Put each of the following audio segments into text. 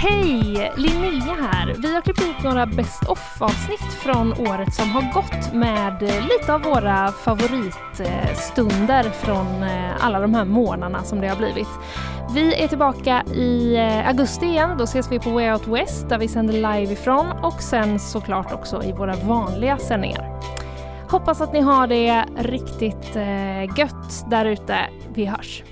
Hej! Linnea här. Vi har klippt ihop några Best of-avsnitt från året som har gått med lite av våra favoritstunder från eh, alla de här månaderna som det har blivit. Vi är tillbaka i eh, augusti igen. Då ses vi på Way Out West där vi sänder live ifrån och sen såklart också i våra vanliga sändningar. Hoppas att ni har det riktigt eh, gött där ute. Vi hörs!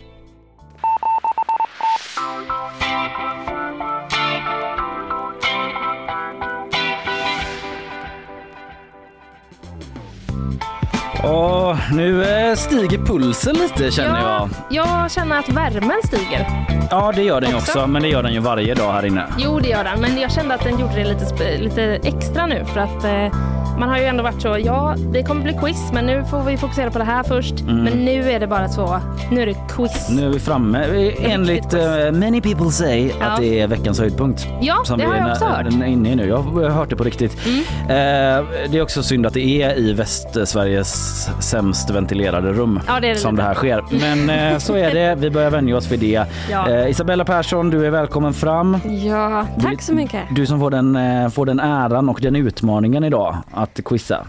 Åh, nu eh, stiger pulsen lite känner jag. Jag känner att värmen stiger. Ja, det gör den Också? också, men det gör den ju varje dag här inne. Jo, det gör den, men jag kände att den gjorde det lite, lite extra nu för att eh, man har ju ändå varit så, ja, det kommer bli quiz, men nu får vi fokusera på det här först. Men nu är det bara så, nu är det quiz. Nu är vi framme. Enligt eh, many people say Ja. att det är veckans höjdpunkt. Ja, som det vi har jag är också hört. Mm. inne i nu. Jag har hört det på riktigt. Eh, det är också synd att det är i Västsveriges sämst ventilerade rum Ja, det det som det här sker. Men eh, så är det. Vi börjar vänja oss vid det. Ja. Isabella Persson, du är välkommen fram. Ja, tack så mycket. Du som får den, får den äran och den utmaningen idag att quizza.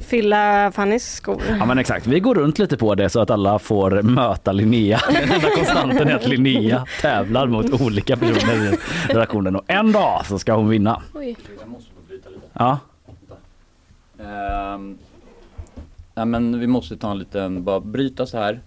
Fylla Fannys skor. Ja men exakt, vi går runt lite på det så att alla får möta Linnea. Den enda konstanten är att Linnea tävlar mot olika personer i redaktionen och en dag så ska hon vinna. Oj. Ja, Ehm, nej men vi måste ta en liten, bara bryta så här.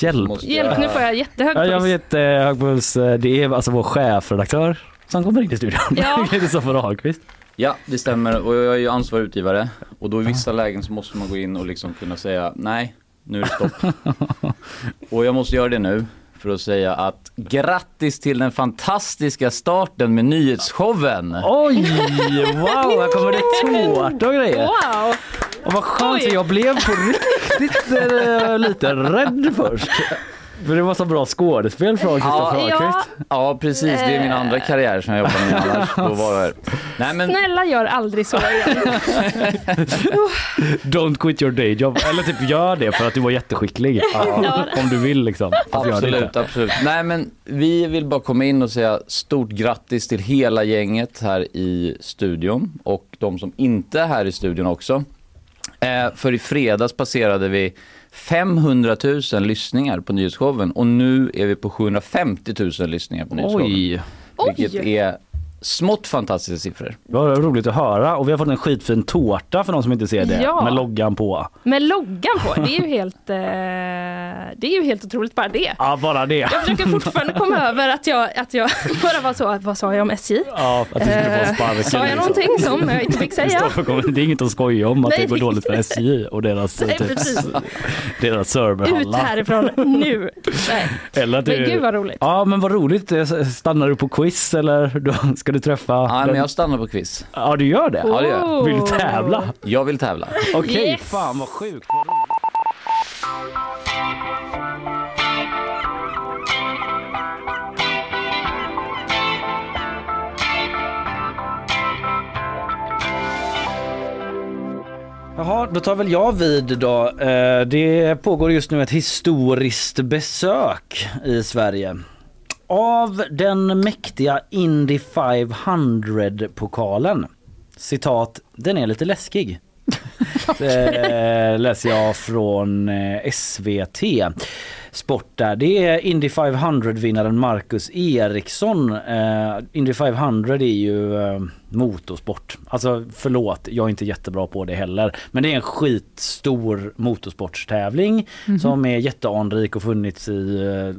hjälp. Måste Hjälp, nu får jag jättehög Ja, jag puls. vet eh, hög puls. Eh, Det är alltså vår chefredaktör som kommer in i studion. Ja. Kristoffer Ahlqvist. Ja det stämmer och jag är ju ansvarig utgivare och då i vissa lägen så måste man gå in och liksom kunna säga nej, nu är det stopp. och jag måste göra det nu för att säga att grattis till den fantastiska starten med nyhetsshowen. Oj, wow, här kommer det tårta och grejer. Wow! Och vad skönt, jag blev på riktigt eh, lite rädd först. För det var så bra skådespel från Kristoffer Ja. Ahlqvist. Ja precis, det är min andra karriär som jag jobbar med annars. På. Nej men Snälla gör aldrig så igen. Don't quit your day job. Eller typ gör det för att du var jätteskicklig. Om du vill liksom. Fast. Absolut, absolut. Nej men vi vill bara komma in och säga stort grattis till hela gänget här i studion och de som inte är här i studion också. Eh, för i fredags passerade vi 500 000 lyssningar på nyhetsshowen och nu är vi på 750 000 lyssningar på nyhetsshowen. Oj, Vilket är smått fantastiska siffror. vad roligt att höra. Och vi har fått en skitfin tårta för de som inte ser det. Ja. Med loggan på. Med loggan på, det är ju helt, eh, det är ju helt otroligt bara det. Ja, bara det. Jag försöker fortfarande komma över att jag, att jag bara var så, vad sa jag om SJ? Ja, att du skulle få Eh, sparken. Sa jag någonting som jag inte fick säga? Det är inget att skoja om att Nej, det går det- dåligt för SJ och deras, Nej, typ, precis. deras Ut serverhallar. härifrån nu! Nej. Eller att Men du- gud vad roligt. Ja men vad roligt. Eh, Stannar du på quiz eller då ska du träffa? Ja, den- men jag stannar på quiz. ja du gör det? Ja, det gör jag. Vill du tävla? Jag vill tävla. Okej, Yes. fan vad sjukt. Jaha, då tar väl jag vid då. Eh, Det pågår just nu ett historiskt besök i Sverige. Av den mäktiga Indy 500-pokalen. Citat, den är lite läskig. Det läser jag från eh, SVT Sport där. Det är Indy 500-vinnaren Marcus Eriksson. Eh, Indy 500 är ju eh, motorsport. Alltså förlåt, jag är inte jättebra på det heller. Men det är en skitstor motorsportstävling som är jätteanrik och funnits i eh,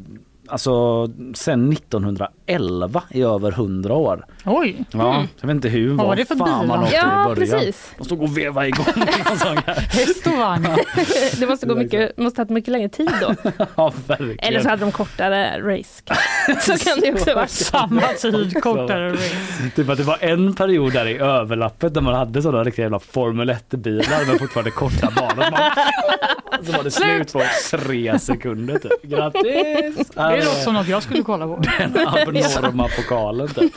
alltså sen 1911 i över 100 år. Oj, Ja, jag vet inte hur, Vad var det för fan man åkte i Ja, början. precis. De stod och vevade igång häst och vagn. Det måste gå mycket, måste ha tagit mycket längre tid då. Ja, verkligen. Eller så hade de kortare race. Så kan det också vara. Samma tid, kortare race. Typ att det var en period där i överlappet där man hade sådana riktiga jävla Formel 1-bilar men fortfarande korta banor. Man, så var det slut på tre sekunder typ. Grattis! Det låter som något jag skulle kolla på. Den abnorma pokalen typ.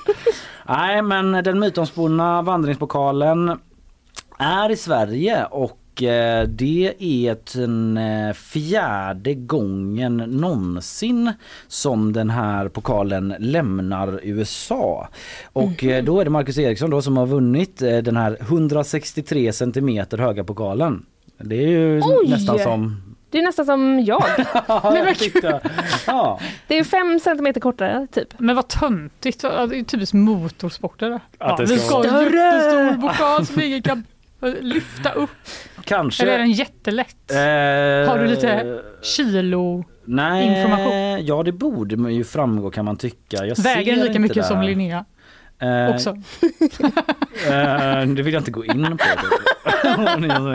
Nej men den mytomspunna vandringspokalen är i Sverige och eh, det är den eh, fjärde gången någonsin som den här pokalen lämnar USA. Och eh, då är det Marcus Eriksson då som har vunnit eh, den här 163 centimeter höga pokalen. Det är ju Oj! nästan som... Det är nästan som jag. jag tyckte, ja, Det är fem centimeter kortare typ. Men vad töntigt, Ja, det är typiskt motorsporter. Att Ja, det vi ska ha en jättestor pokal som ingen kan lyfta upp. kanske. Eller är den jättelätt? Eh, Har du lite Kilo? Nej, information? ja det borde ju framgå kan man tycka. Jag Väger den lika mycket där. som Linnea Eh, också? eh, det vill jag inte gå in på.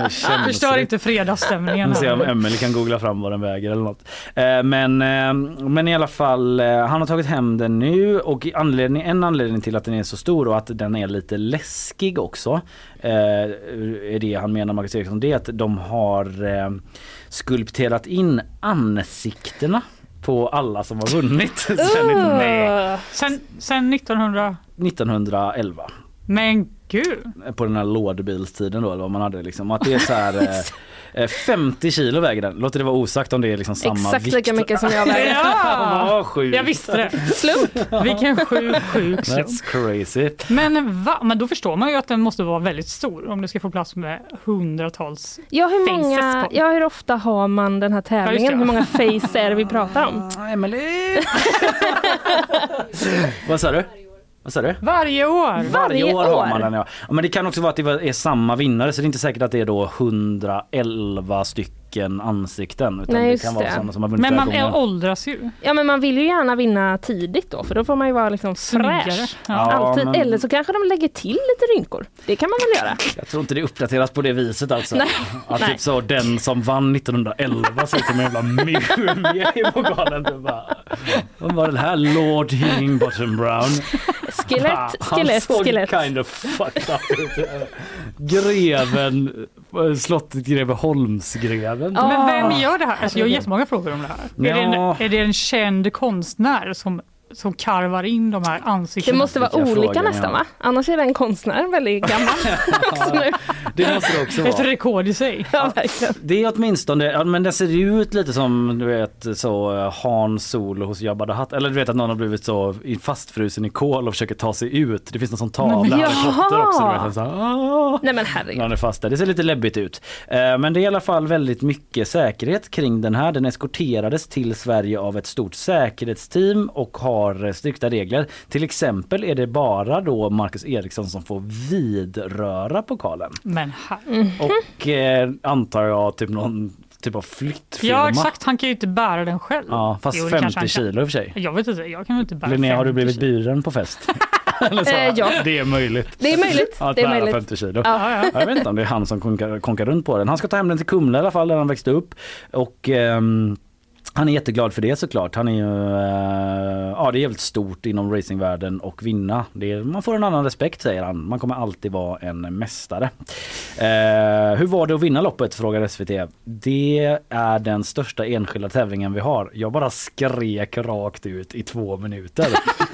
Känslig. Förstör inte fredagsstämningen. Vi se om. Emelie kan googla fram vad den väger eller något. Eh, men, men i alla fall, han har tagit hem den nu och anledning, en anledning till att den är så stor och att den är lite läskig också. Är det han menar Marcus Eriksson. Det är att de har skulpterat in ansiktena på alla som har vunnit sen Uh. Sen, sen 1900... 1911. Men gud! på den här lådbilstiden då eller vad man hade liksom. Att det är så här eh, 50 kilo väger den. Låter det vara osagt om det är liksom samma Exakt vikt. lika mycket som jag väger. Ja! Sjukt. Jag visste det. Slump. Vilken sjuk, sjuk slump. That's crazy. Men, va? Men då förstår man ju att den måste vara väldigt stor om det ska få plats med hundratals. Ja hur, Faces många, på. ja, hur ofta har man den här tävlingen? det. Hur många face är det vi pratar om? Emelie. vad sa du? Vad sa du? Varje år! Varje år, har man den ja. ja. Men det kan också vara att det är samma vinnare så det är inte säkert att det är då 111 stycken ansikten. Utan Nej, det kan vara det. sådana som har vunnit Men man gånger. är, åldras ju. Ja men man vill ju gärna vinna tidigt då för då får man ju vara liksom fräsch. Ja. Ja, Alltid. men- Eller så kanske de lägger till lite rynkor. Det kan man väl göra? Jag tror inte det uppdateras på det viset alltså. Nej. Att Nej. typ så den som vann 1911 ser ut som en jävla mumie i pokalen. Typ bara, Vad var det här? Lord Hingbottom Brown. Skelett, skelett, såg skelett. kind of fucked up. Greven, slottet Greveholmsgreven. Ja. Men vem gör det här? Alltså, jag har jättemånga frågor om det här. Är, det en, Ja. är det en känd konstnär som, som karvar in de här Det ansiktena? måste vara olika frågor, nästan ja. va? Annars är den konstnären väldigt gammal. också nu. Det måste det också Ett vara. rekord i sig. Ja. Det är åtminstone, men det ser ju ut lite som du vet så eh, Han Solo hos Jabba the Hutt. Eller du vet att någon har blivit så fastfrusen i kol och försöker ta sig ut. Det finns någon sån tavla Jaha! också. Nej men herregud. Han är fast där. Det ser lite läbbigt ut. Eh, Men det är i alla fall väldigt mycket säkerhet kring den här. Den eskorterades till Sverige av ett stort säkerhetsteam och har eh, strikta regler. Till exempel är det bara då Marcus Eriksson som får vidröra pokalen. Men. Mm. Och eh, antar jag typ någon typ av flyttfirma. Ja exakt, han kan ju inte bära den själv. Ja, fast Jo, det kanske 50 han kan. kilo i och för sig. Jag vet inte, jag kan inte bära Linnea, har du 50 blivit buren på fest? Eller så? Eh, ja. Det är möjligt. Det är möjligt. Att Det är bära möjligt. 50 kilo. Ja, ja. Jag vet inte om det är han som konkar, konkar runt på den. Han ska ta hem den till Kumla i alla fall där han växte upp. Och ehm, han är jätteglad för det såklart. Han är ju, eh, ja det är jävligt stort inom racingvärlden och vinna. Det är, man får en annan respekt säger han. Man kommer alltid vara en mästare. Eh, hur var det att vinna loppet frågar SVT. Det är den största enskilda tävlingen vi har. Jag bara skrek rakt ut i två minuter.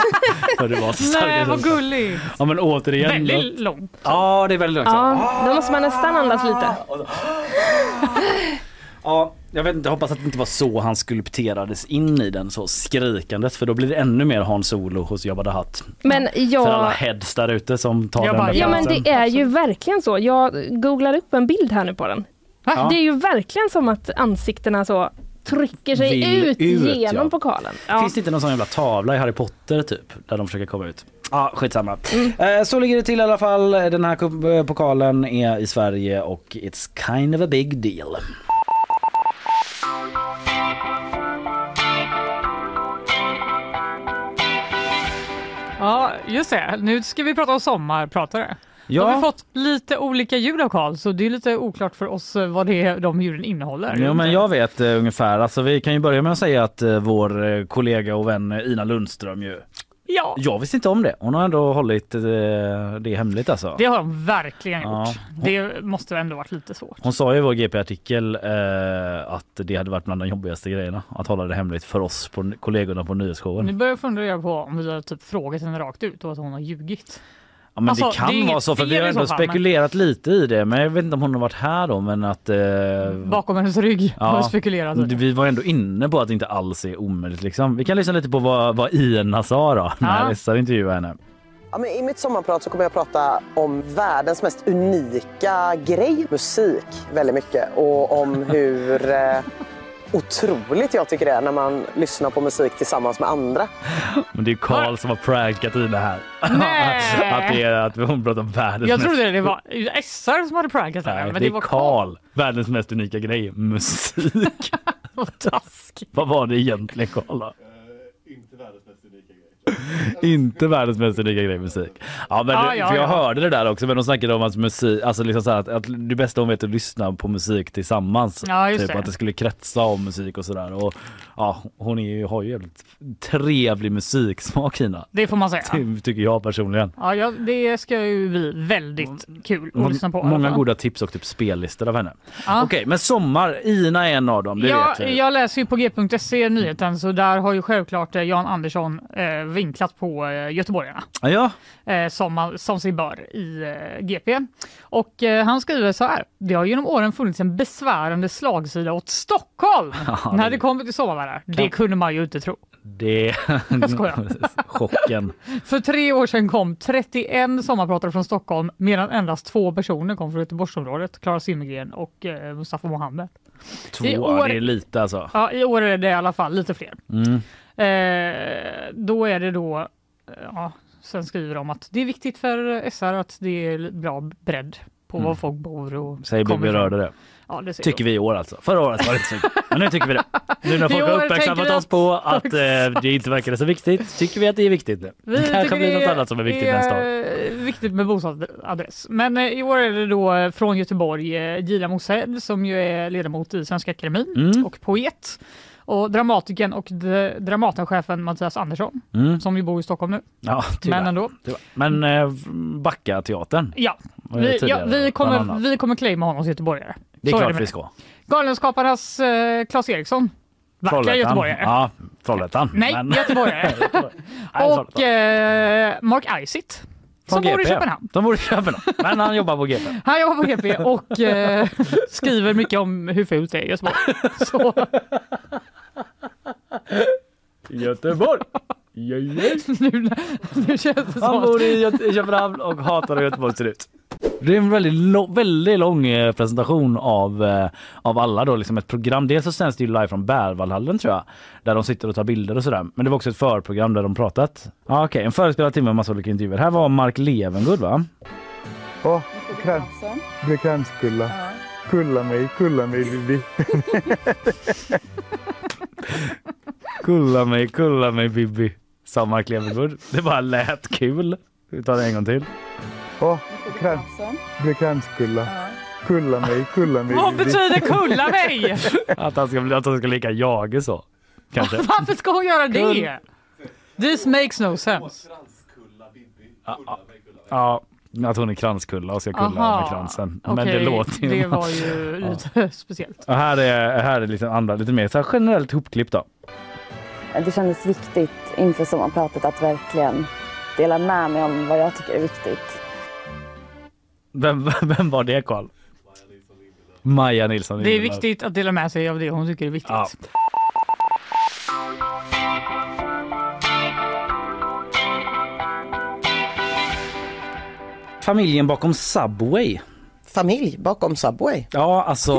för det var så starkt. Nej vad gulligt. Ja men återigen. Väldigt långt. Ja det är väldigt långt. Ja, då måste man nästan andas lite. Ja, jag vet inte, jag hoppas att det inte var så han skulpterades in i den så skrikandes för då blir det ännu mer Hans Solo hos Jabba the Hutt. Men För alla jag... heads där ute som tar Jag den bara, Ja men det är ju verkligen så. Jag googlar upp en bild här nu på den. Va? Det är ju verkligen som att ansiktena så trycker sig Vill ut, ut, genom ja. pokalen. Ja. Finns det inte någon sån jävla tavla i Harry Potter typ där de försöker komma ut? Ja, skitsamma. Mm. Eh, Så ligger det till i alla fall. Den här eh, pokalen är i Sverige och it's kind of a big deal. Just det, nu ska vi prata om sommarpratare. Har Ja, vi fått lite olika ljud av Karl så det är lite oklart för oss eh, vad det är de ljuden innehåller. ja men jag vet uh, ungefär. Alltså, vi kan ju börja med att säga att uh, vår uh, kollega och vän eh, Ina Lundström ju. Ja, Jag visste inte om det. Hon har ändå hållit uh, det hemligt alltså. det har de verkligen Ja. gjort. Det måste ändå varit lite svårt. Hon sa i vår GP-artikel eh, att det hade varit bland de jobbigaste grejerna att hålla det hemligt för oss på, kollegorna på Nu nyhetsshowen. börjar jag fundera på om vi har typ frågat henne rakt ut och att hon har ljugit. Ja, men Alltså, det kan det vara så för vi har ändå fall, men- spekulerat lite i det men jag vet inte om hon har varit här då men att eh, Bakom hennes rygg Ja. har vi spekulerat. vi var ändå inne på att det inte alls är omöjligt liksom. Vi kan lyssna lite på vad, vad Ina sa då när Ja. SR intervjuade henne. Ja, men I mitt sommarprat så kommer jag att prata om världens mest unika grej, musik, väldigt mycket. Och om hur eh, otroligt jag tycker det är när man lyssnar på musik tillsammans med andra. Men det är Karl som har prankat Ina här. Nej. att, det är, att hon pratar om världens Jag mest trodde det var SR som hade prankat henne. Nej, men det det var är Karl. Världens mest unika grej, musik. Vad taskigt. Vad var det egentligen Karl? Inte världens mest unika grej musik. Ja men det, ja, för jag ja. hörde det där också men de snackade om att musik, alltså liksom så här, att, att det bästa hon vet är att lyssna på musik tillsammans. Ja, typ det. att det skulle kretsa om musik och sådär. Och ja, hon är ju, har ju jävligt trevlig musiksmak Ina. Det får man säga. Ty- Tycker jag personligen. Ja, ja, det ska ju bli väldigt kul att lyssna på. Många goda tips och typ spellistor av henne. Ja. Okej men sommar, Ina är en av dem, det Ja, vet vi. jag läser ju på g.se nyheten så där har ju självklart eh, Jan Andersson eh, vinklat på eh, göteborgarna Ja, eh, som, som sig bör i eh, GP. Och eh, han skriver så här. Det har genom åren funnits en besvärande slagsida åt Stockholm Ja, när det- det kommer till sommarvärdar. Det kunde man ju inte tro. det... Chocken. För tre år sedan kom 31 sommarpratare från Stockholm medan endast två personer kom från Göteborgsområdet. Klara Zimmergren och eh, Mustafa Mohamed. Två, I år- det är lite alltså. Ja, I år är det i alla fall lite fler. Mm. Eh, då är det då, eh, ja, sen skriver de att det är viktigt för SR att det är bra bredd på Mm. var folk bor och Säger vi kommer berörde det. Ja, det Tycker vi i år alltså. Förra året var det inte så. Men nu tycker vi det. Nu när folk har uppmärksammat oss på att eh, det inte verkar så viktigt tycker vi att det är viktigt nu. Vi Det kanske blir något annat som är viktigt nästa år. är viktigt med bostadsadress. Men eh, i år är det då eh, från Göteborg eh, Gila Mosed som ju är ledamot i Svenska Akademin Mm. och poet. Och dramatikern och Dramatenchefen Mattias Andersson Mm. som ju bor i Stockholm nu. Ja, tyvärr. Men ändå. tyvärr. Men eh, Backa teatern. Ja, vi, ja vi, kommer, vi kommer claima honom som göteborgare. Det är Så klart med vi ska. Galenskaparnas eh, Claes Eriksson. Vackra göteborgare. Ja, Trollhättan. Nej, Men- göteborgare. Och eh, Mark Isitt som bor i. Köpenhamn. De bor i Köpenhamn. Men han jobbar på GP. Han jobbar på GP och eh, skriver mycket om hur fult det är i Göteborg. Så Göteborg. Ja, ja. nu, nu känns det som Han bor i Göte- Köpenhamn och hatar hur Göteborg ser ut. Det är en väldigt, lo- väldigt lång eh, presentation av, eh, av alla då, liksom ett program. Dels så sänds det ju live från Berwaldhallen tror jag, där de sitter och tar bilder och sådär. Men det var också ett förprogram där de pratat. Ja, Okej, en förespelad timme med massa olika intervjuer. Här var Mark Levengood va? Åh, krans. Kranskulla. Kulla mig, kulla mig Bibi. Kulla mig, kulla mig Bibi, sa Mark Levengood. Det bara lät kul. Vi tar det en gång till. Åh, krans. Det är kranskulla. Kulla mig, kulla mig vad betyder kulla mig? Att han ska, bli- att han ska leka Jage så. Kanske. Varför ska hon göra det? This makes no sense. Ja, att hon är kranskulla och ska kulla Aha. med kransen. Men Okej, det låter ju... det var ju lite speciellt. Och här är, här är lite andra, lite mer så här generellt hopklipp då. Det kändes viktigt inför sommarpratet att verkligen dela med mig om vad jag tycker är viktigt. Vem, vem var det Karl? Maja Nilsson. Det är viktigt att dela med sig av det hon tycker är viktigt. Ja. Familjen bakom Subway. Familj bakom Subway. Ja, alltså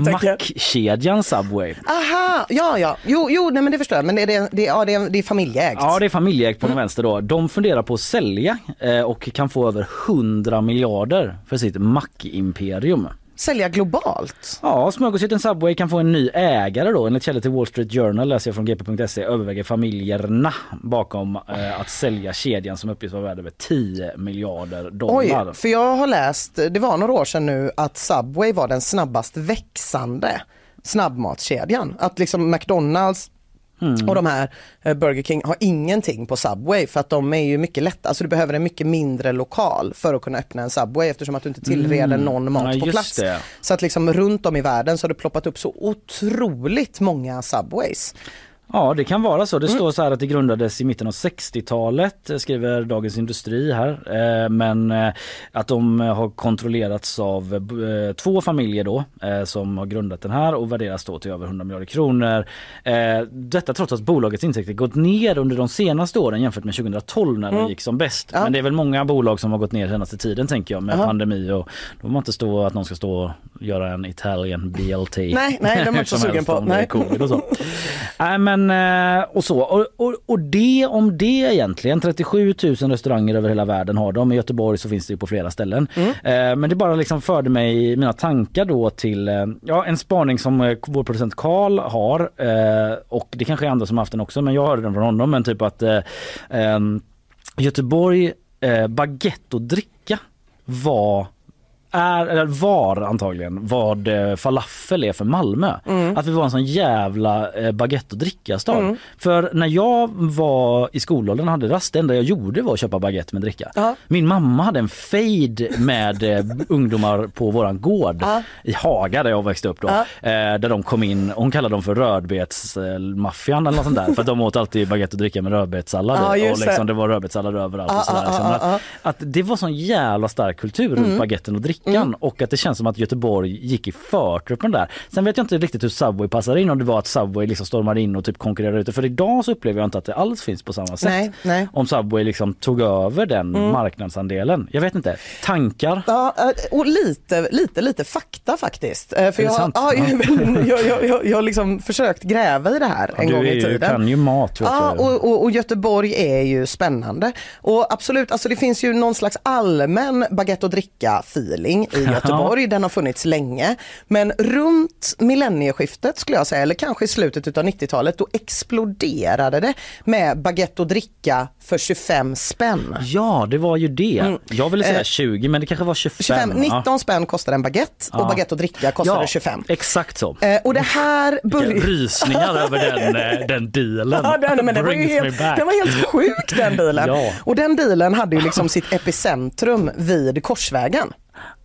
mackkedjan Subway. Aha, ja ja. Jo, jo nej, men det förstår jag. Men det, det, det, ja, det, är, det är familjeägt. Ja, det är familjeägt på den vänster då. De funderar på att sälja eh, och kan få över 100 miljarder för sitt mackimperium. Sälja globalt. Ja, smörgåsjätten Subway kan få en ny ägare då. Enligt källor till Wall Street Journal läser jag från gp.se överväger familjerna bakom eh, att sälja kedjan som uppges vara värd över 10 miljarder dollar. Oj, för jag har läst, det var några år sedan nu, att Subway var den snabbast växande snabbmatskedjan. Att liksom McDonalds Mm. och de här eh, Burger King har ingenting på Subway för att de är ju mycket lätta, alltså du behöver en mycket mindre lokal för att kunna öppna en Subway eftersom att du inte tillreder Mm. någon mat Ja, på plats. det. Så att liksom runt om i världen så har det ploppat upp så otroligt många Subways. Ja det kan vara så. Det Mm. står så här att det grundades i mitten av 60-talet eh, skriver Dagens Industri här. Eh, Men eh, att de har kontrollerats av två familjer då som har grundat den här och värderas då till över 100 miljarder kronor. Detta trots att bolagets intäkter gått ner under de senaste åren jämfört med 2012 när det Mm. gick som bäst. Ja. Men det är väl många bolag som har gått ner senaste tiden tänker jag med Aha. pandemi och då vill man inte stå att någon ska stå och göra en Italian BLT. Nej, nej, de är inte så sugen på. Nej. covid och så. Nej men eh, och så och, och, och det om det egentligen 37 000 restauranger över hela världen har de. I Göteborg så finns det ju på flera ställen. Mm. Eh, men det bara liksom förde mig mina tankar då till eh, ja, en spaning som vår producent Karl har och det kanske är andra som haft den också men jag hörde den från honom men typ att eh, ehm, Göteborg baguette och dricka var är, eller var antagligen vad eh, falafel är för Malmö. Mm. Att vi var en sån jävla eh, baguette och dricka-stad. För när jag var i skolåldern hade rast, det enda jag gjorde var att köpa baguette med dricka. Ja. Min mamma hade en fade med eh, ungdomar på våran gård Ja. i Haga där jag växte upp då. Eh, där de kom in, hon kallade dem för rödbetsmaffian eller något sånt där. För att de åt alltid baguette och dricka med rödbetssallad och liksom, det. var rödbetssallad överallt. Och sådär. Så att, att det var sån jävla stark kultur runt baguetten och drickan och att det känns som att Göteborg gick i förtruppen där. Sen vet jag inte riktigt hur Subway passar in om det var att Subway liksom stormade in och typ konkurrerade ut. För idag så upplever jag inte att det alls finns på samma sätt. Nej, nej. Om Subway liksom tog över den marknadsandelen. Jag vet inte. Tankar? Ja, eh, och lite, lite, lite fakta faktiskt. Eh, För jag, ja, Ja. jag, jag, jag, jag har liksom försökt gräva i det här en du gång i tiden. kan ju mat. Ja, och, och, och Göteborg är ju spännande. Och absolut, alltså det finns ju någon slags allmän baguette och dricka feeling i Göteborg. Den har funnits länge. Men runt millennieskiftet skulle jag säga, eller kanske i slutet av 90-talet, då exploderade det med baguette och dricka för 25 spänn. Ja, det var ju det. Jag ville säga Eh, 20 men det kanske var 25. 25, 19 ja. spänn kostade en baguette och baguette och dricka kostade ja, 25. Exakt så. Eh, och det här började... rysningar över den, eh, den dealen. Ja, den, men den, var helt, den var helt sjuk den bilen. Ja. Och den bilen hade ju liksom sitt epicentrum vid Korsvägen.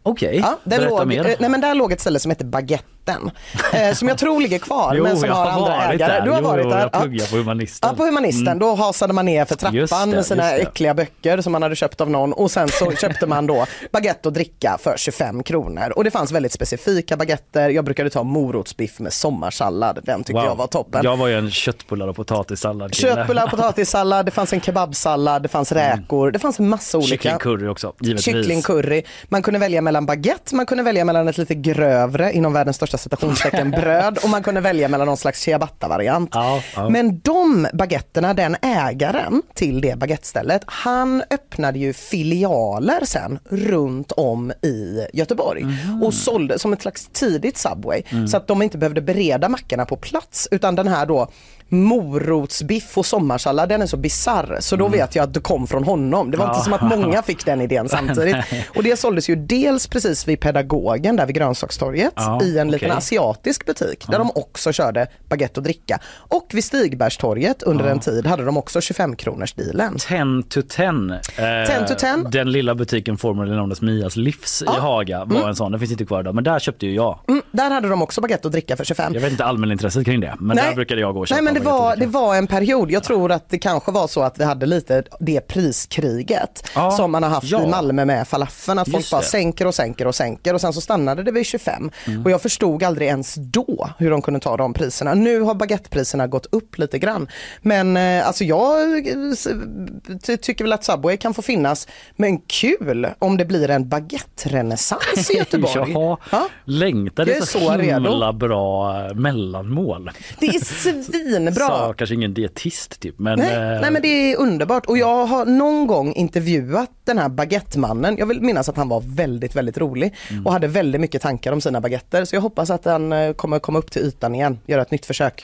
Okej, Ja, där låg, mer. eh, nej, men där låg ett ställe som heter Baguetten. Eh, som jag tror ligger kvar Jo, men som har andra ägare. där. Du har Jo, varit där. jag Ja. pluggar på Humanisten. Ja, på Humanisten. Då hasade man ner för Mm. Trappan det, med sina äckliga böcker som man hade köpt av någon och sen så köpte man då baguette och dricka för 25 kronor. Och det fanns väldigt specifika baguetter. Jag brukade ta morotsbiff med sommarsallad. Den tyckte jag var toppen. Jag var ju en köttbullar och potatissallad Köttbullar, potatissallad, det fanns en kebabsallad, det fanns räkor, det fanns en massa olika. Kycklingcurry också, givetvis. Kycklingcurry. Man kunde välja mellan baguette, man kunde välja mellan ett lite grövre, inom världens största citationstecken, bröd och man kunde välja mellan någon slags ciabatta-variant. Ja, ja. Men de baguetterna, den ägaren till det baguettestället, han öppnade ju filialer sen runt om i Göteborg Mhm. och sålde som ett slags tidigt Subway Mm. så att de inte behövde bereda mackorna på plats utan den här då morotsbiff och sommarsallad den är så bizarr så då vet jag att det kom från honom. Det var Mm. Ja. inte som att många fick den idén samtidigt. Och det såldes ju dels precis vid Pedagogen där vid grönsakstorget Ja, i en liten okej. asiatisk butik där de också körde baguette och dricka. Och vid Stigbergstorget under en tid hade de också 25 kronors dealen. 10 to 10. Eh, 10 to 10. Den lilla butiken formerly as Mias livs i Haga var en sån. Den finns inte kvar idag men där köpte ju jag. Mm, där hade de också baguette och dricka för 25. Jag vet inte allmänintresset kring det men där brukade jag gå och köpa Nej det var, det var en period, jag tror att det kanske var så att vi hade lite det priskriget Ja, som man har haft ja. i Malmö med falafeln, att folk bara sänker och sänker och sänker och sen så stannade det vid 25. Mm. Och jag förstod aldrig ens då hur de kunde ta de priserna. Nu har baguettepriserna gått upp lite grann. Men eh, alltså jag eh, tycker väl att Subway kan få finnas, men kul om det blir en baguette-renässans i Göteborg. Ja. längtar. Det är så, så himla redo. bra mellanmål. Det är svinbra. Sa kanske ingen dietist typ men... Nej, eh, nej men det är underbart och jag har någon gång intervjuat den här baguettemannen. Jag vill minnas att han var väldigt väldigt rolig och hade väldigt mycket tankar om sina baguetter så jag hoppas att han eh, kommer komma upp till ytan igen, göra ett nytt försök.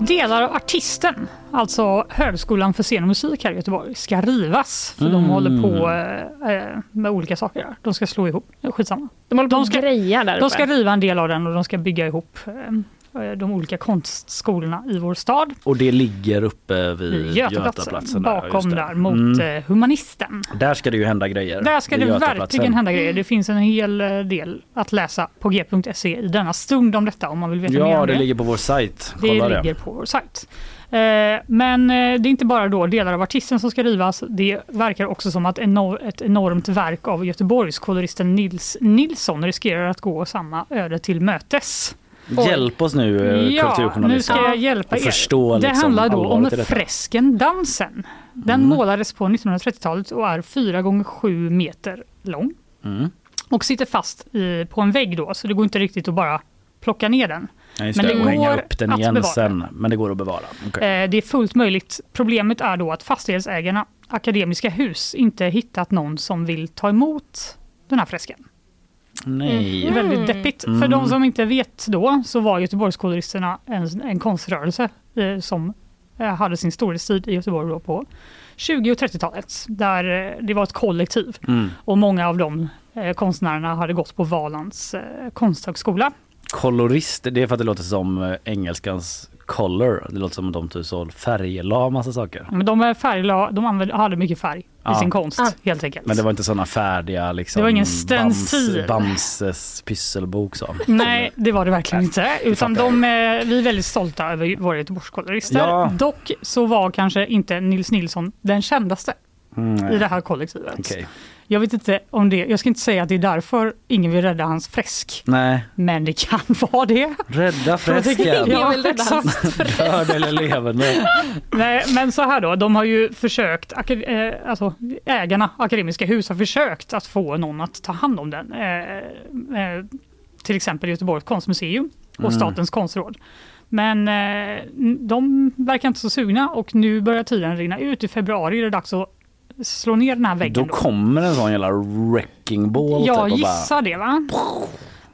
Delar av Artisten, alltså Högskolan för scen och musik här i Göteborg, ska rivas. För de Mm. håller på eh, eh, med olika saker där. De ska slå ihop, skitsamma. De håller på De ska- greja där De ska uppe. riva en del av den och de ska bygga ihop eh, de olika konstskolorna i vår stad. Och det ligger uppe vid Götaplatsen, där, bakom det. där mot Mm. eh, Humanisten. Där ska det ju hända grejer. Där ska det verkligen hända grejer. Det finns en hel eh, del att läsa på g.se i denna stund om detta om man vill veta mer Ja, om det det. ligger på vår sajt. Det Kolla ligger på vår sajt. Eh, Men eh, det är inte bara då delar av artisten som ska rivas. Det verkar också som att ett enormt verk av Göteborgs koloristen Nils Nilsson riskerar att gå samma öde till mötes. Hjälp oss nu eh, Ja, nu kulturjournalister. ska jag hjälpa er. förstå det liksom handlar då om fresken Dansen. Den Mm. målades på 1930-talet och är 4 gånger 7 meter lång Mm. och sitter fast i, på en vägg då, så det går inte riktigt att bara plocka ner den. Ja, Men det, det går upp den igen sen. Men det går att bevara. Okej. Eh, Det är fullt möjligt. Problemet är då att fastighetsägarna, Akademiska Hus, inte hittat någon som vill ta emot den här fresken. Nej. Det är väldigt deppigt. Mm. För de som inte vet då så var Göteborgskoloristerna en, en konströrelse eh, som eh, hade sin storhetstid i Göteborg då på 20 och 30-talet. Där eh, det var ett kollektiv Mm. och många av de eh, konstnärerna hade gått på Valands eh, konsthögskola. Kolorist, det är för att det låter som eh, engelskans color. Det låter som att de typ så färglade massa saker. Men de, är färgla, de hade mycket färg Ja. i sin konst Ah. helt enkelt. Men det var inte sådana färdiga liksom Det var ingen stencil. Bams, Bamses pysselbok så. Nej, det var det verkligen inte. Utan de, vi är väldigt stolta över våra Göteborgskolorister. Ja. Dock så var kanske inte Nils Nilsson den kändaste Mm, i det här kollektivet. Okej. Jag vet inte om det, jag ska inte säga att det är därför ingen vill rädda hans fresk. Nej, Men det kan vara det. rädda fresken. Ja, vill rädda hans exakt. Död eller levande. Nej, men så här då, de har ju försökt, eh, alltså ägarna, Akademiska Hus har försökt att få någon att ta hand om den. Eh, eh, till exempel Göteborgs konstmuseum och Mm. Statens konstråd. Men eh, de verkar inte så sugna och nu börjar tiden rinna ut. I februari är det dags att slå ner den här väggen. Då då. kommer en sån jävla wrecking ball Jag typ och bara, gissar det va?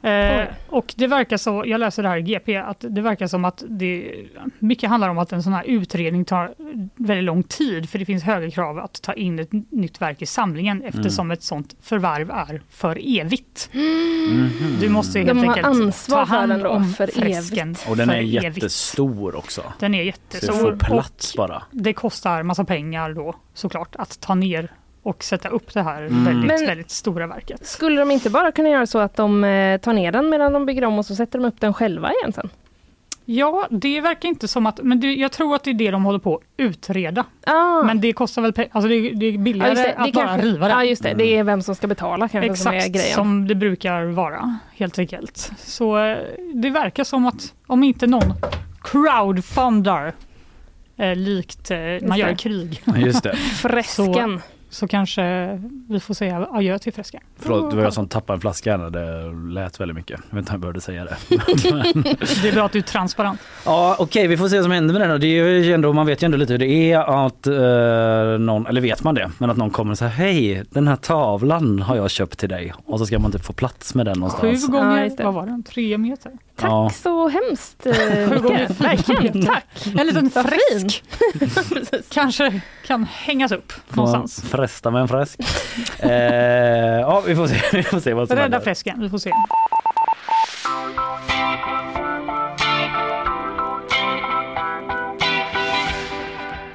Eh, och det verkar så, jag läser det här i GP, att det verkar som att det mycket handlar om att en sån här utredning tar väldigt lång tid för det finns höga krav att ta in ett nytt verk i samlingen Mm. eftersom ett sånt förvärv är för evigt. Mhm. Du måste helt De enkelt ansvar ta hand om för fresken evigt. Och den är evigt. jättestor också. Den är Så det jättestor. får och plats bara. det kostar massa pengar då såklart att ta ner och sätta upp det här Mm. väldigt, Men- väldigt stora verket. Skulle de inte bara kunna göra så att de eh, tar ner den medan de bygger om och så sätter de upp den själva igen sen? Ja, det verkar inte som att, men det, jag tror att det är det de håller på att utreda. Ah. Men det kostar väl pengar, alltså det, det är billigare just det. att det bara kanske- riva den. Ja just det, det är vem som ska betala kanske som är Exakt grejen. som det brukar vara helt enkelt. Så eh, det verkar som att om inte någon crowdfundar eh, likt eh, man gör i det. krig Just det. Fresken. så kanske vi får säga adjö till fresken. Förlåt, det var jag som tappade en flaska när det lät väldigt mycket. Jag vet inte om jag behövde säga det. Det är bra att du är transparent. Ja okej vi får se vad som händer med den då. Det är ju ändå, man vet ju ändå lite hur det är att eh, någon, eller vet man det, men att någon kommer och säger hej den här tavlan har jag köpt till dig och så ska man typ få plats med den Sju någonstans. gånger, Ja, vad var den? Tre meter? Tack Ja. så hemskt eh, Sju fyra Verkligen, tack. En liten fresk kanske kan hängas upp man fresta med en fresk. eh, ja vi får se, vi får se vad som Rädda händer. fresken, vi får se.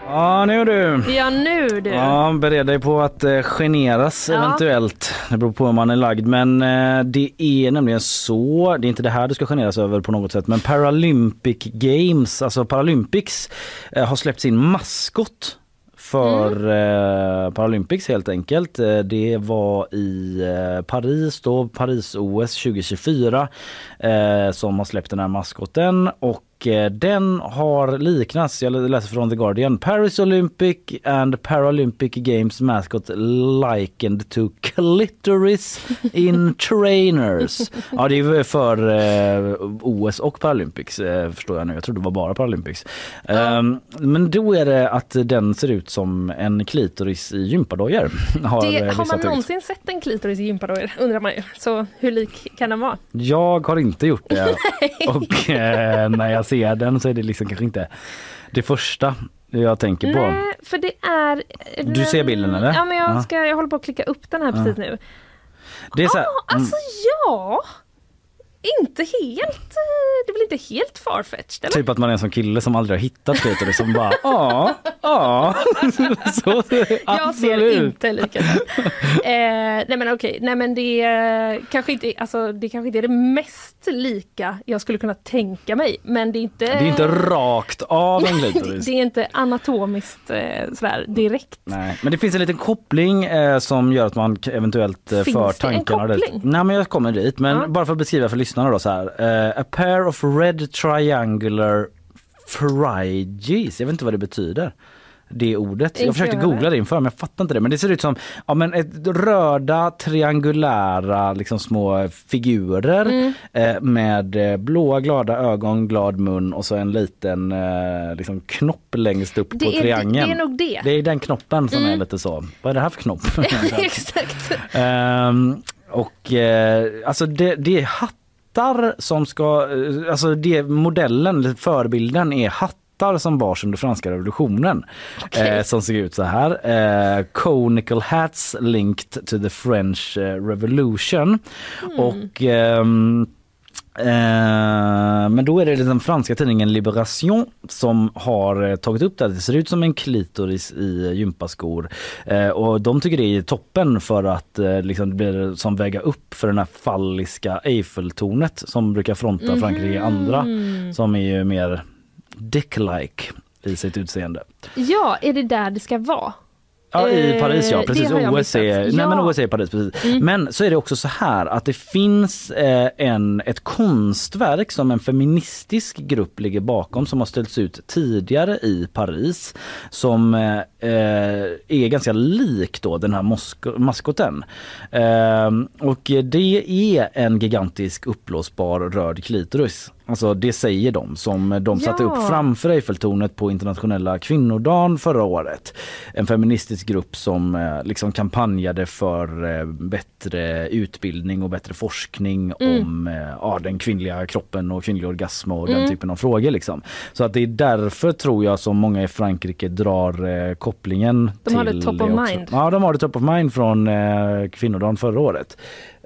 Ja nu du. Ja nu du. Ja, bered dig på att eh, generas Ja. eventuellt. Det beror på hur man är lagd. Men eh, det är nämligen så, det är inte det här du ska generas över på något sätt, men Paralympic Games, alltså Paralympics, eh, har släppt sin maskot för eh, Paralympics helt enkelt. Eh, Det var i eh, Paris då, Paris-OS 2024 eh, som har släppt den här maskoten och eh, den har liknats, jag läser från The Guardian, Paris Olympic and Paralympic Games mascot likened to clitoris in trainers. Ja det är för eh, OS och Paralympics eh, förstår jag nu, jag trodde det var bara Paralympics. Ehm, men då är det att den ser ut som en klitoris i gympadojor. Har, Det, eh, har man ut. någonsin sett en klitoris i gympadojor undrar man ju. Så hur lik kan den vara? Jag har inte gjort det och eh, när jag ser den så är det liksom kanske inte det första jag tänker på. Nej, för det är... Du ser bilden, eller? Ja, men jag, Ja. ska, jag håller på att klicka upp den här precis nu. Det är så här, Ja, alltså ja! Inte helt... eh, Det väl inte helt farfetched eller? Typ att man är en sån kille som aldrig har hittat klitoris som bara ja, ja. Så, Jag ser inte likadan. eh, nej men okej, nej men det är kanske inte, alltså, det kanske inte är det mest lika jag skulle kunna tänka mig. Men det är inte... Det är inte rakt av en det, klitoris. det är inte anatomiskt eh, sådär direkt. Nej, men det finns en liten koppling eh, som gör att man eventuellt eh, Finns för det en tankarna dit. koppling? Nej men jag kommer dit. Men Ja. bara för att beskriva för lyssnarna då så här. Eh, a pair of red triangular phryges. Jag vet inte vad det betyder. Det ordet. Jag försökte googla det inför men jag fattar inte det. Men det ser ut som ja, men ett röda triangulära liksom små figurer Mm. eh, med eh, blåa glada ögon, glad mun och så en liten eh, liksom knopp längst upp Det på är- triangeln. det är nog det. Det är den knoppen som Mm. är lite så. Vad är det här för knopp? Exakt. Ehm, och eh, alltså det, det är hattar som ska, eh, alltså det modellen, förebilden är hattar som bars under franska revolutionen. Okej. Eh, som ser ut så här. Eh, conical hats linked to the French eh, revolution. Mm. Och ehm, Eh, men då är det den franska tidningen Liberation som har eh, tagit upp det. Det ser ut som en klitoris i gympaskor. Eh, och de tycker det är toppen för att eh, liksom, det blir som väga upp för den här falliska Eiffeltornet som brukar fronta Frankrike i andra. Som är ju mer dick-like i sitt utseende. Ja, är det där det ska vara? Ja i Eh, Paris ja, precis. har jag OS är, nej, men Ja. OS är i Paris precis. Mm. Men så är det också så här att det finns eh, en, ett konstverk som en feministisk grupp ligger bakom som har ställts ut tidigare i Paris som eh, eh, är ganska lik då den här mosk- maskoten. Eh, och det är en gigantisk uppblåsbar röd klitoris. Alltså det säger de som de satte Ja. upp framför Eiffeltornet på internationella kvinnodagen förra året. En feministisk grupp som eh, liksom kampanjade för eh, bättre utbildning och bättre forskning Mm. om eh, ja, den kvinnliga kroppen och kvinnlig orgasm och Mm. den typen av frågor. Liksom. Så att det är därför tror jag som många i Frankrike drar kopplingen De till har det top of mind. Ja de har det top of mind från eh, kvinnodagen förra året.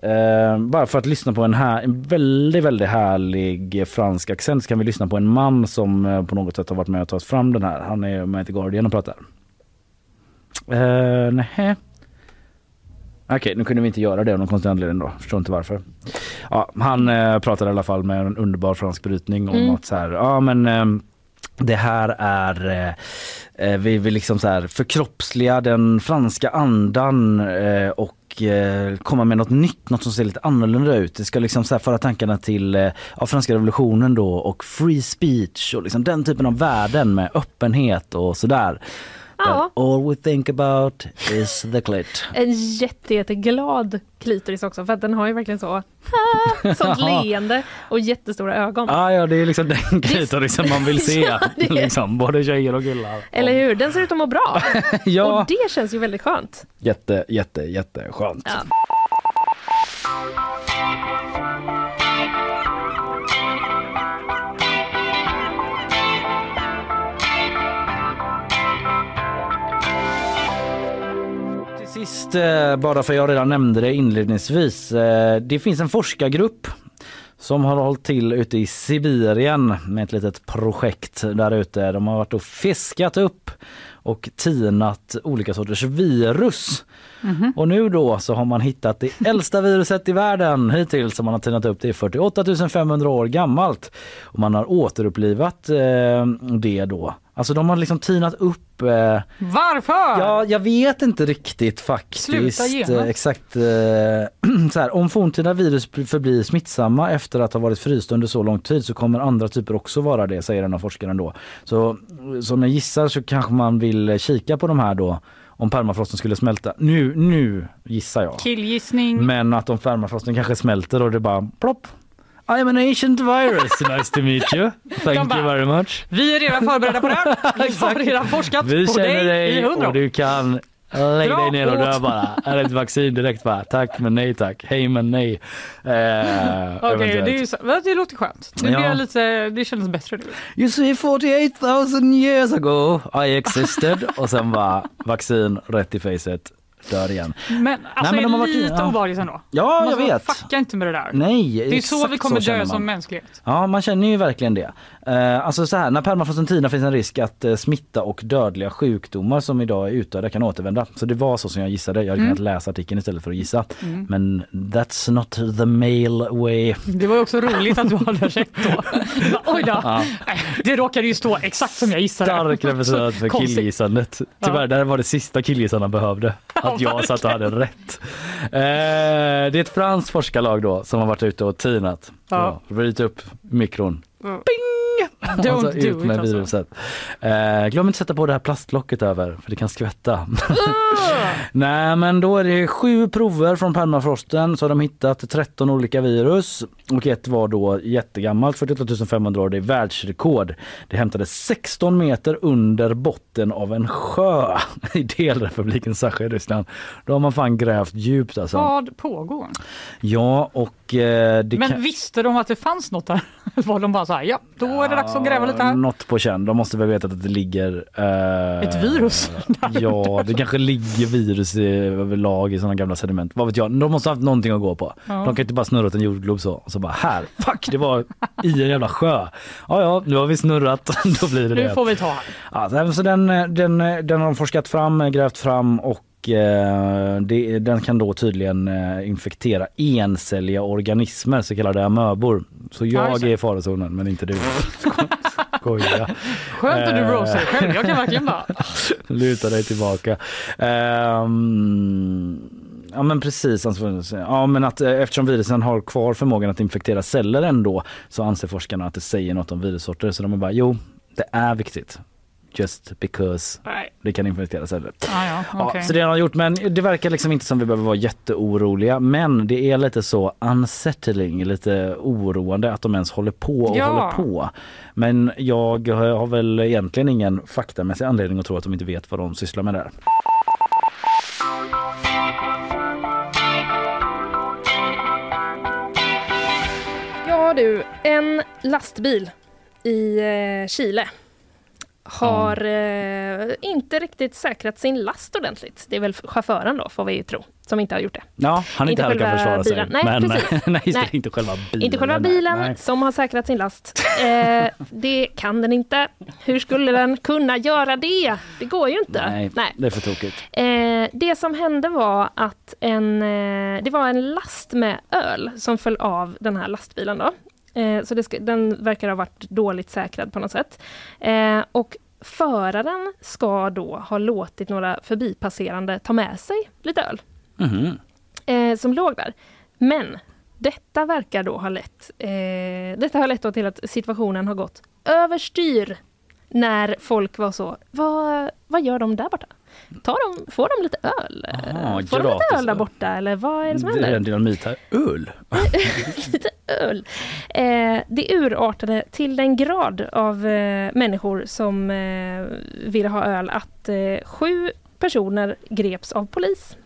Eh, bara för att lyssna på en, här, en väldigt, väldigt härlig eh, fransk accent så kan vi lyssna på en man som eh, på något sätt har varit med och tagit fram den här. Han är med i The Guardian och pratar. Uh, nej. Okej, nu kunde vi inte göra det av någon konstig anledning då. Förstår inte varför. Ja, han eh, pratade i alla fall med en underbar fransk brytning om Mm. att så här, ja men ehm, det här är, eh, eh, vi vill liksom så här förkroppsliga den franska andan eh, och eh, komma med något nytt, något som ser lite annorlunda ut. Det ska liksom så här föra tankarna till eh, ja, franska revolutionen då och free speech och liksom den typen av värden med öppenhet och sådär. Ja. But all we think about is the clit. En jätte, jätteglad klitoris också för att den har ju verkligen så sånt leende och jättestora ögon. Ah, ja, det är liksom den klitorisen man vill se. Ja, det liksom, både tjejer och killar. Eller hur? Den ser ut att må bra. Ja. Och det känns ju väldigt skönt. Jätte, jätte, jätteskönt. Ja. Eh, bara för jag redan nämnde det inledningsvis. eh, Det finns en forskargrupp som har hållit till ute i Sibirien med ett litet projekt där ute. De har varit och fiskat upp och tinat olika sorters virus. Mhm. Och nu då så har man hittat det äldsta viruset i världen hittills som man har tinat upp. Det är 48 500 år gammalt. Och man har återupplivat eh, det då. Alltså de har liksom tinat upp eh, Varför? Ja, jag vet inte riktigt faktiskt. Eh, Exakt. eh, så här, om forntida virus förblir smittsamma efter att ha varit frysta under så lång tid så kommer andra typer också vara det, säger en av forskaren då. Så som jag gissar så kanske man vill kika på de här då om permafrosten skulle smälta. Nu, nu gissar jag. Killgissning. Men att om permafrosten kanske smälter och det bara plopp. I am an ancient virus, nice to meet you. Thank you bara, very much. Vi är redan förberedda på det här. Vi har redan forskat Vi på känner dig, i dig hundra och år. du kan lägg dig ner och dö bara. Är det ett vaccin direkt bara? Tack men nej tack. Hej men nej. Eh, Okej, eventuellt. det, är det låter skönt. Det, Ja. blir lite, det känns bättre nu. You see 48 000 years ago I existed och sen bara vaccin rätt i facet, dör igen. Men alltså men de har varit- lite ja. obehagligt ändå. Ja, Man jag vet. Fucka inte med det där. Nej, det är så vi kommer så dö som mänsklighet. Ja, man känner ju verkligen det. Eh, alltså så här, när permafrosten tinar finns en risk att eh, smitta och dödliga sjukdomar som idag är utdöda kan återvända. Så det var så som jag gissade. Jag hade Mm. kunnat läsa artikeln istället för att gissa. Mm. Men that's not the male way. Det var också roligt att du hade rätt då. Oj då, Ja. Det råkade ju stå exakt som jag gissade. Stark representant för killgissandet. Tyvärr, Ja. det var det sista killgissarna behövde. Att jag satt och hade rätt. Eh, det är ett franskt forskarlag då som har varit ute och tinat. Ja. Ja. Upp mikron. Mm. Ping! Don't Och så do ut it, med alltså. viruset. Eh, glöm inte sätta på det här plastlocket över för det kan skvätta. Nej men då är det sju prover från permafrosten så har de hittat 13 olika virus och ett var då jättegammalt, 48 500 år, det är världsrekord. Det hämtades 16 meter under botten av en sjö i delrepubliken Sacha i Ryssland. Då har man fan grävt djupt alltså. Vad pågår? Ja och Men kan... visste de att det fanns något där? Var de bara så här, ja, då är det dags att gräva lite här. Något på känn. De måste väl veta att det ligger... eh, Ett virus? ja, det kanske ligger virus i, överlag i sådana gamla sediment. Vad vet jag? De måste ha haft någonting att gå på. Ja. De kan inte bara snurra åt en jordglob så och så bara här, fuck det var i en jävla sjö. Ja ja, nu har vi snurrat, då blir det Nu det. får vi ta här. Ja, så- den, den, den har de forskat fram, grävt fram och eh, det, den kan då tydligen eh, infektera encelliga organismer, så kallade amöbor. Så Ja, jag är i farozonen men inte du. Skoja. Skönt att du Eh, roastar dig själv. Jag kan verkligen bara... Luta dig tillbaka. Ehm, ja men precis. alltså, Ja, men att, eh, eftersom virusen har kvar förmågan att infektera celler ändå så anser forskarna att det säger något om virussorter. Så de är bara jo, det är viktigt. Just because Nej. det kan infektera celler. Ah, ja, Ja, okej. så det har de gjort men det verkar liksom inte som vi behöver vara jätteoroliga men det är lite så unsettling, lite oroande att de ens håller på och Ja. håller på. Men jag har väl egentligen ingen faktamässig anledning att tro att de inte vet vad de sysslar med där. Ja du, en lastbil i eh, Chile har eh, inte riktigt säkrat sin last ordentligt. Det är väl chauffören då, får vi tro, som inte har gjort det. Ja, han inte, heller kan själva försvara sig. bilen. Nej, men precis. nej, Nej. inte själva bilen. Inte själva bilen Nej. som har säkrat sin last. Eh, det kan den inte. Hur skulle den kunna göra det? Det går ju inte. Nej, det är för tokigt. Eh, det som hände var att en, eh, det var en last med öl som föll av den här lastbilen. Då. Eh, så ska, den verkar ha varit dåligt säkrad på något sätt. Eh, och föraren ska då ha låtit några förbipasserande ta med sig lite öl Mhm. eh, som låg där. Men detta verkar då ha lett, eh, detta har lett till att situationen har gått överstyr när folk var så, vad, vad gör de där borta? Tar de, får de lite öl? Aha, får de lite gratis öl där borta eller vad är det som Det är händer? en dynamit här. Öl? lite öl. Eh, det urartade till den grad av eh, människor som eh, ville ha öl att eh, sju personer greps av polis.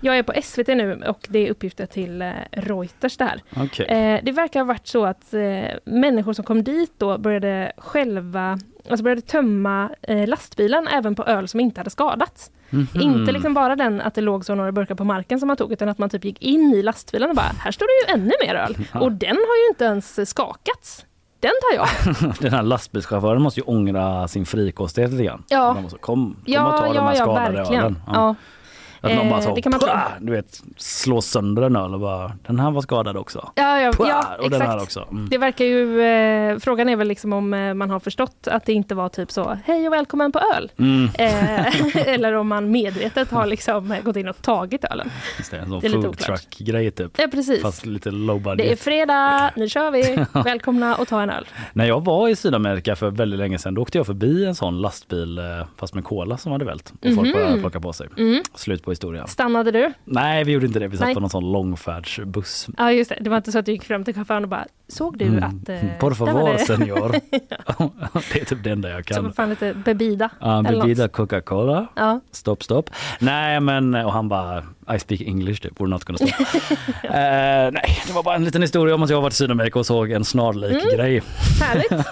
Jag är på SVT nu och det är uppgifter till eh, Reuters det här. Okej. Eh, det verkar ha varit så att eh, människor som kom dit då började själva, alltså började tömma lastbilen även på öl som inte hade skadats. Mhm. Inte liksom bara den att det låg så några burkar på marken som man tog utan att man typ gick in i lastbilen och bara, här står det ju ännu mer öl. Ja. Och den har ju inte ens skakats. Den tar jag. Den här lastbilschauffören måste ju ångra sin frikostighet lite grann. Ja. Man måste, kom, kom Ja, och ta de ja, här ja, verkligen. ölen. Ja. Att någon bara Eh, så, det kan man tro. Du vet, slå sönder en öl och bara, den här var skadad också. Ja, ja, Pah! ja och den här exakt. också. Mm. Det verkar ju, eh, frågan är väl liksom om eh, man har förstått att det inte var typ så, hej och välkommen på öl. Mm. Eh, eller om man medvetet har liksom gått in och tagit ölen. Just det, en sån food truck grej typ. Ja, precis. Fast lite low budget. Det är fredag, nu kör vi, välkomna och ta en öl. När jag var i Sydamerika för väldigt länge sedan då åkte jag förbi en sån lastbil eh, fast med cola som hade vält och folk Mhm. började plocka på sig. Mm. Slut på historien. Stannade du? Nej vi gjorde inte det, vi satt Nej. på någon sån långfärdsbuss. Ja just det, det var inte så att du gick fram till chauffören och bara, såg du Mm. att... Eh, Por favor det- senor. det är typ det enda jag kan. fan lite bebida. Ja, något. bebida Coca-Cola. Ja. Stopp, stopp. Nej men, och han bara I speak English typ, we're not gonna stop. Eh, nej, det var bara en liten historia om att jag var i Sydamerika och såg en snarlik Mm. grej. Härligt.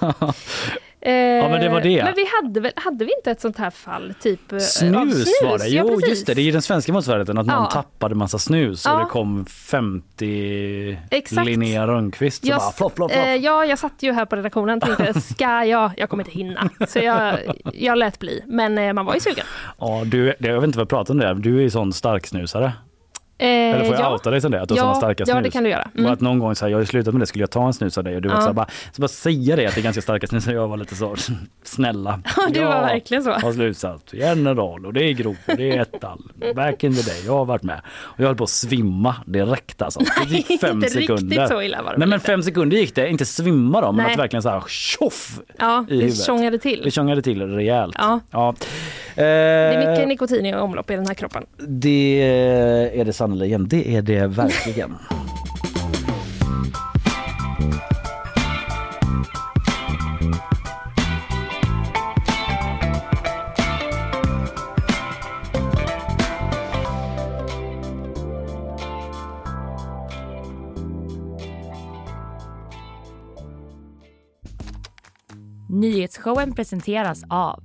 Eh, Ja, men det var det. Men vi hade väl, hade vi inte ett sånt här fall? Typ eh, av Snus, var det, Ja, jo precis. just det, det är ju den svenska motsvarigheten att någon Ja. tappade massa snus och Ja. det kom 50 Exakt. Linnea Rönnqvist som Jag, bara flopp, flopp, flopp. eh, ja, jag satt ju här på redaktionen och tänkte, ska jag? Jag kommer inte hinna. Så jag, jag lät bli. Men eh, man var ju sugen. Ja, du, jag vet inte vad jag pratar om det, du är ju sån starksnusare. Eh, Eller får jag ja. outa dig som det? Att du har Ja, såna starka snus? ja, det kan du göra. Mm. Och att någon gång så här, jag har slutat med det, skulle jag ta en snus av dig? Och du var Ja. så här, bara, så bara säga det att det är ganska starka snus och jag var lite så snälla. Ja, du var Jag verkligen så. har slutat. General och det är grov och det är ettal. Back in the day, jag har varit med. Och jag höll på att svimma direkt alltså. Det gick fem Inte riktigt sekunder. så illa var det Nej men fem sekunder gick det, inte svimma då men Nej. att verkligen så här tjoff Ja, i det huvudet. tjongade till. Det tjongade till rejält. Ja. Ja. Det är Eh, mycket nikotin i omlopp i den här kroppen. det är det sannerligen. Det är det verkligen. Nyhetsshowen presenteras av